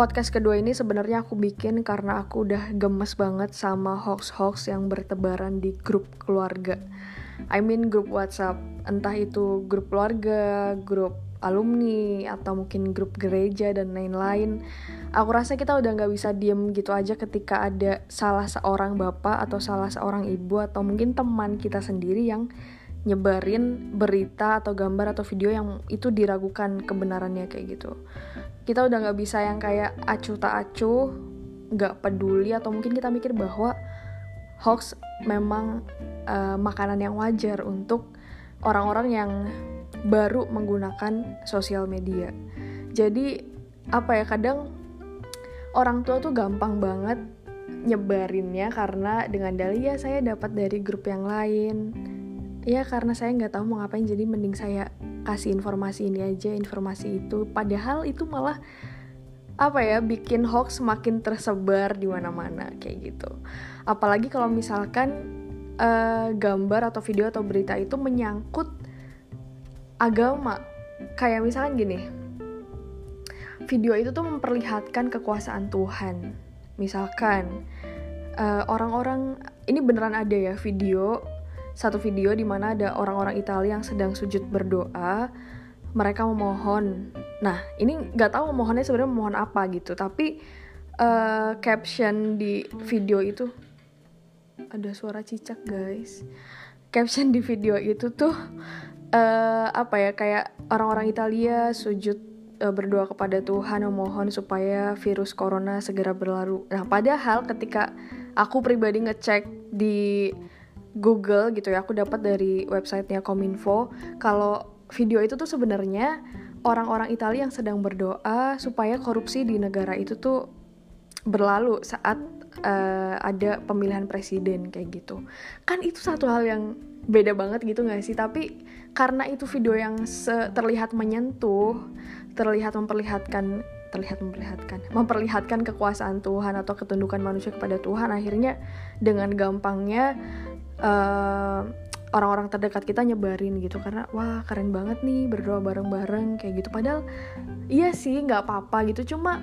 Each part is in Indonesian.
podcast kedua ini sebenarnya aku bikin karena aku udah gemes banget sama hoax-hoax yang bertebaran di grup keluarga. I mean grup WhatsApp, entah itu grup keluarga, grup alumni, atau mungkin grup gereja dan lain-lain. Aku rasa kita udah nggak bisa diem gitu aja ketika ada salah seorang bapak atau salah seorang ibu atau mungkin teman kita sendiri yang nyebarin berita atau gambar atau video yang itu diragukan kebenarannya kayak gitu. Kita udah nggak bisa yang kayak acuh tak acuh nggak peduli atau mungkin kita mikir bahwa hoax memang uh, makanan yang wajar untuk orang-orang yang baru menggunakan sosial media. Jadi apa ya kadang orang tua tuh gampang banget nyebarinnya karena dengan dalih ya saya dapat dari grup yang lain ya karena saya nggak tahu mau ngapain jadi mending saya kasih informasi ini aja informasi itu. Padahal itu malah apa ya bikin hoax semakin tersebar di mana-mana kayak gitu. Apalagi kalau misalkan uh, gambar atau video atau berita itu menyangkut agama. Kayak misalkan gini video itu tuh memperlihatkan kekuasaan Tuhan. Misalkan eh, orang-orang uh, ini beneran ada ya video satu video di mana ada orang-orang Italia yang sedang sujud berdoa mereka memohon. Nah ini nggak tahu memohonnya sebenarnya memohon apa gitu tapi uh, caption di video itu ada suara cicak guys. Caption di video itu tuh uh, apa ya kayak orang-orang Italia sujud uh, berdoa kepada Tuhan memohon supaya virus corona segera berlalu. Nah padahal ketika aku pribadi ngecek di Google gitu ya aku dapat dari websitenya Kominfo. Kalau video itu tuh sebenarnya orang-orang Italia yang sedang berdoa supaya korupsi di negara itu tuh berlalu saat uh, ada pemilihan presiden kayak gitu. Kan itu satu hal yang beda banget gitu gak sih? Tapi karena itu video yang terlihat menyentuh terlihat memperlihatkan terlihat memperlihatkan memperlihatkan kekuasaan Tuhan atau ketundukan manusia kepada Tuhan akhirnya dengan gampangnya uh, orang-orang terdekat kita nyebarin gitu. Karena wah keren banget nih berdoa bareng-bareng kayak gitu. Padahal iya sih nggak apa-apa gitu. Cuma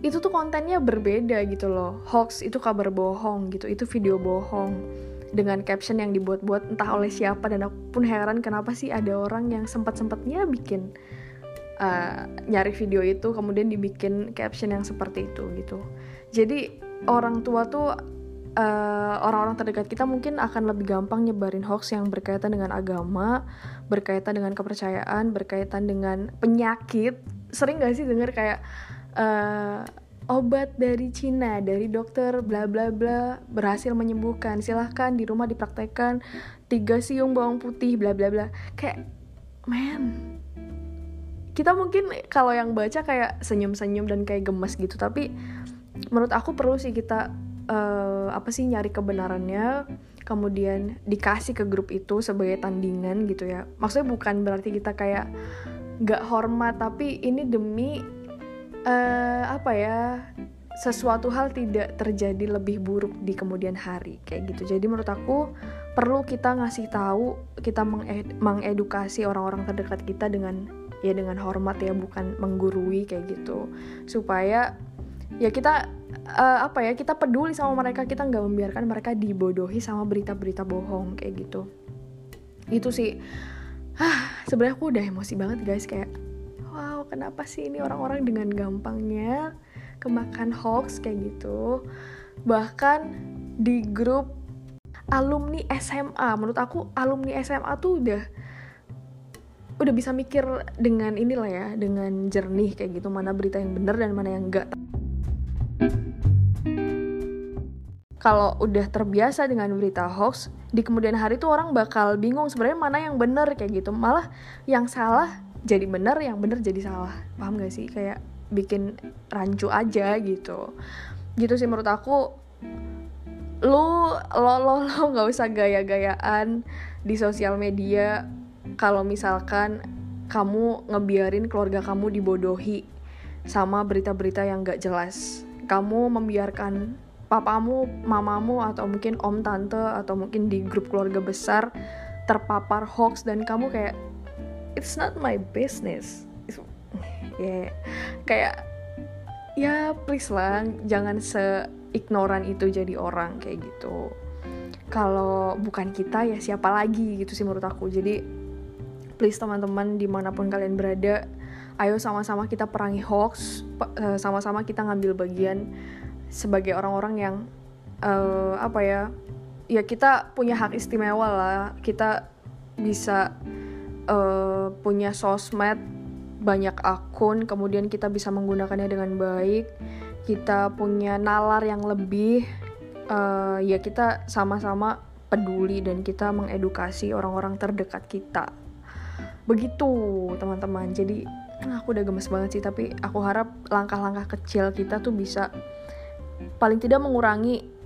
itu tuh kontennya berbeda gitu loh. Hoax itu kabar bohong gitu. Itu video bohong. Dengan caption yang dibuat-buat entah oleh siapa. Dan aku pun heran kenapa sih ada orang yang sempat-sempatnya bikin uh, nyari video itu kemudian dibikin caption yang seperti itu gitu. Jadi orang tua tuh eh, orang-orang terdekat kita mungkin akan lebih gampang nyebarin hoax yang berkaitan dengan agama, berkaitan dengan kepercayaan, berkaitan dengan penyakit. Sering gak sih denger kayak uh, obat dari Cina, dari dokter bla bla bla berhasil menyembuhkan. Silahkan di rumah dipraktekkan tiga siung bawang putih bla bla bla. Kayak man kita mungkin kalau yang baca kayak senyum-senyum dan kayak gemes gitu tapi menurut aku perlu sih kita uh, apa sih nyari kebenarannya kemudian dikasih ke grup itu sebagai tandingan gitu ya. Maksudnya bukan berarti kita kayak gak hormat tapi ini demi uh, apa ya sesuatu hal tidak terjadi lebih buruk di kemudian hari kayak gitu. Jadi menurut aku perlu kita ngasih tahu kita mengedukasi orang-orang terdekat kita dengan ya dengan hormat ya bukan menggurui kayak gitu. Supaya ya kita uh, apa ya kita peduli sama mereka kita nggak membiarkan mereka dibodohi sama berita-berita bohong kayak gitu. Itu sih. Ah sebenarnya aku udah emosi banget guys kayak wow kenapa sih ini orang-orang dengan gampangnya kemakan hoax? kayak gitu. Bahkan di grup alumni SMA menurut aku alumni SMA tuh udah udah bisa mikir dengan inilah ya dengan jernih kayak gitu mana berita yang benar dan mana yang enggak kalau udah terbiasa dengan berita hoax di kemudian hari tuh orang bakal bingung sebenarnya mana yang benar kayak gitu. Malah yang salah jadi benar yang benar jadi salah. Paham gak sih? Kayak bikin rancu aja gitu. Gitu sih menurut aku. Lu lo lo lo nggak usah gaya-gayaan di sosial media kalau misalkan kamu ngebiarin keluarga kamu dibodohi sama berita-berita yang gak jelas. Kamu membiarkan papamu, mamamu atau mungkin om tante atau mungkin di grup keluarga besar terpapar hoax dan kamu kayak it's not my business. ya yeah. kayak ya please lah jangan se ignoran itu jadi orang kayak gitu kalau bukan kita ya siapa lagi gitu sih menurut aku jadi please teman-teman di mana pun kalian berada ayo sama-sama kita perangi hoax eh, sama-sama kita ngambil bagian sebagai orang-orang yang uh, apa ya ya kita punya hak istimewa lah. Kita bisa uh, punya sosmed banyak akun kemudian kita bisa menggunakannya dengan baik. Kita punya nalar yang lebih uh, ya kita sama-sama peduli dan kita mengedukasi orang-orang terdekat kita. Begitu teman-teman. Jadi aku udah gemes banget sih tapi aku harap langkah-langkah kecil kita tuh bisa paling tidak mengurangi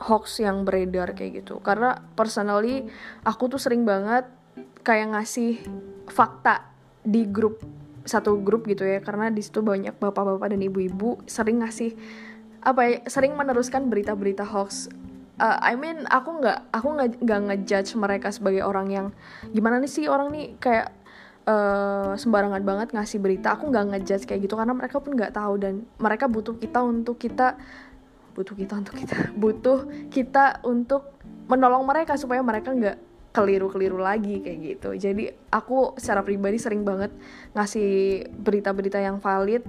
hoax yang beredar kayak gitu. Karena personally aku tuh sering banget kayak ngasih fakta di grup satu grup gitu ya. Karena di situ banyak bapak-bapak dan ibu-ibu sering ngasih apa ya sering meneruskan berita-berita hoax. Uh, I mean aku nggak aku nggak ngejudge mereka sebagai orang yang gimana nih sih orang nih kayak uh, sembarangan banget ngasih berita. Aku nggak ngejudge kayak gitu karena mereka pun nggak tahu dan mereka butuh kita untuk kita butuh kita untuk kita butuh kita untuk menolong mereka supaya mereka nggak keliru-keliru lagi kayak gitu. Jadi aku secara pribadi sering banget ngasih berita-berita yang valid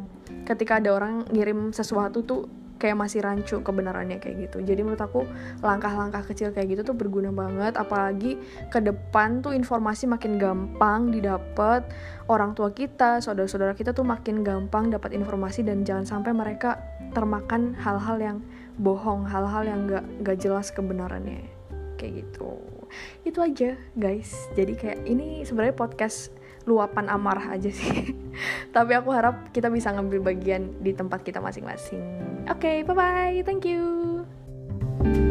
ketika ada orang ngirim sesuatu tuh kayak masih rancu kebenarannya kayak gitu. Jadi menurut aku langkah-langkah kecil kayak gitu tuh berguna banget apalagi ke depan tuh informasi makin gampang didapat orang tua kita saudara-saudara kita tuh makin gampang dapat informasi dan jangan sampai mereka termakan hal-hal yang bohong hal-hal yang gak, gak jelas kebenarannya. Kayak gitu. Itu aja guys. Jadi kayak ini sebenarnya podcast luapan amarah aja sih. Tapi aku harap kita bisa ngambil bagian di tempat kita masing-masing. Oke okay, bye bye thank you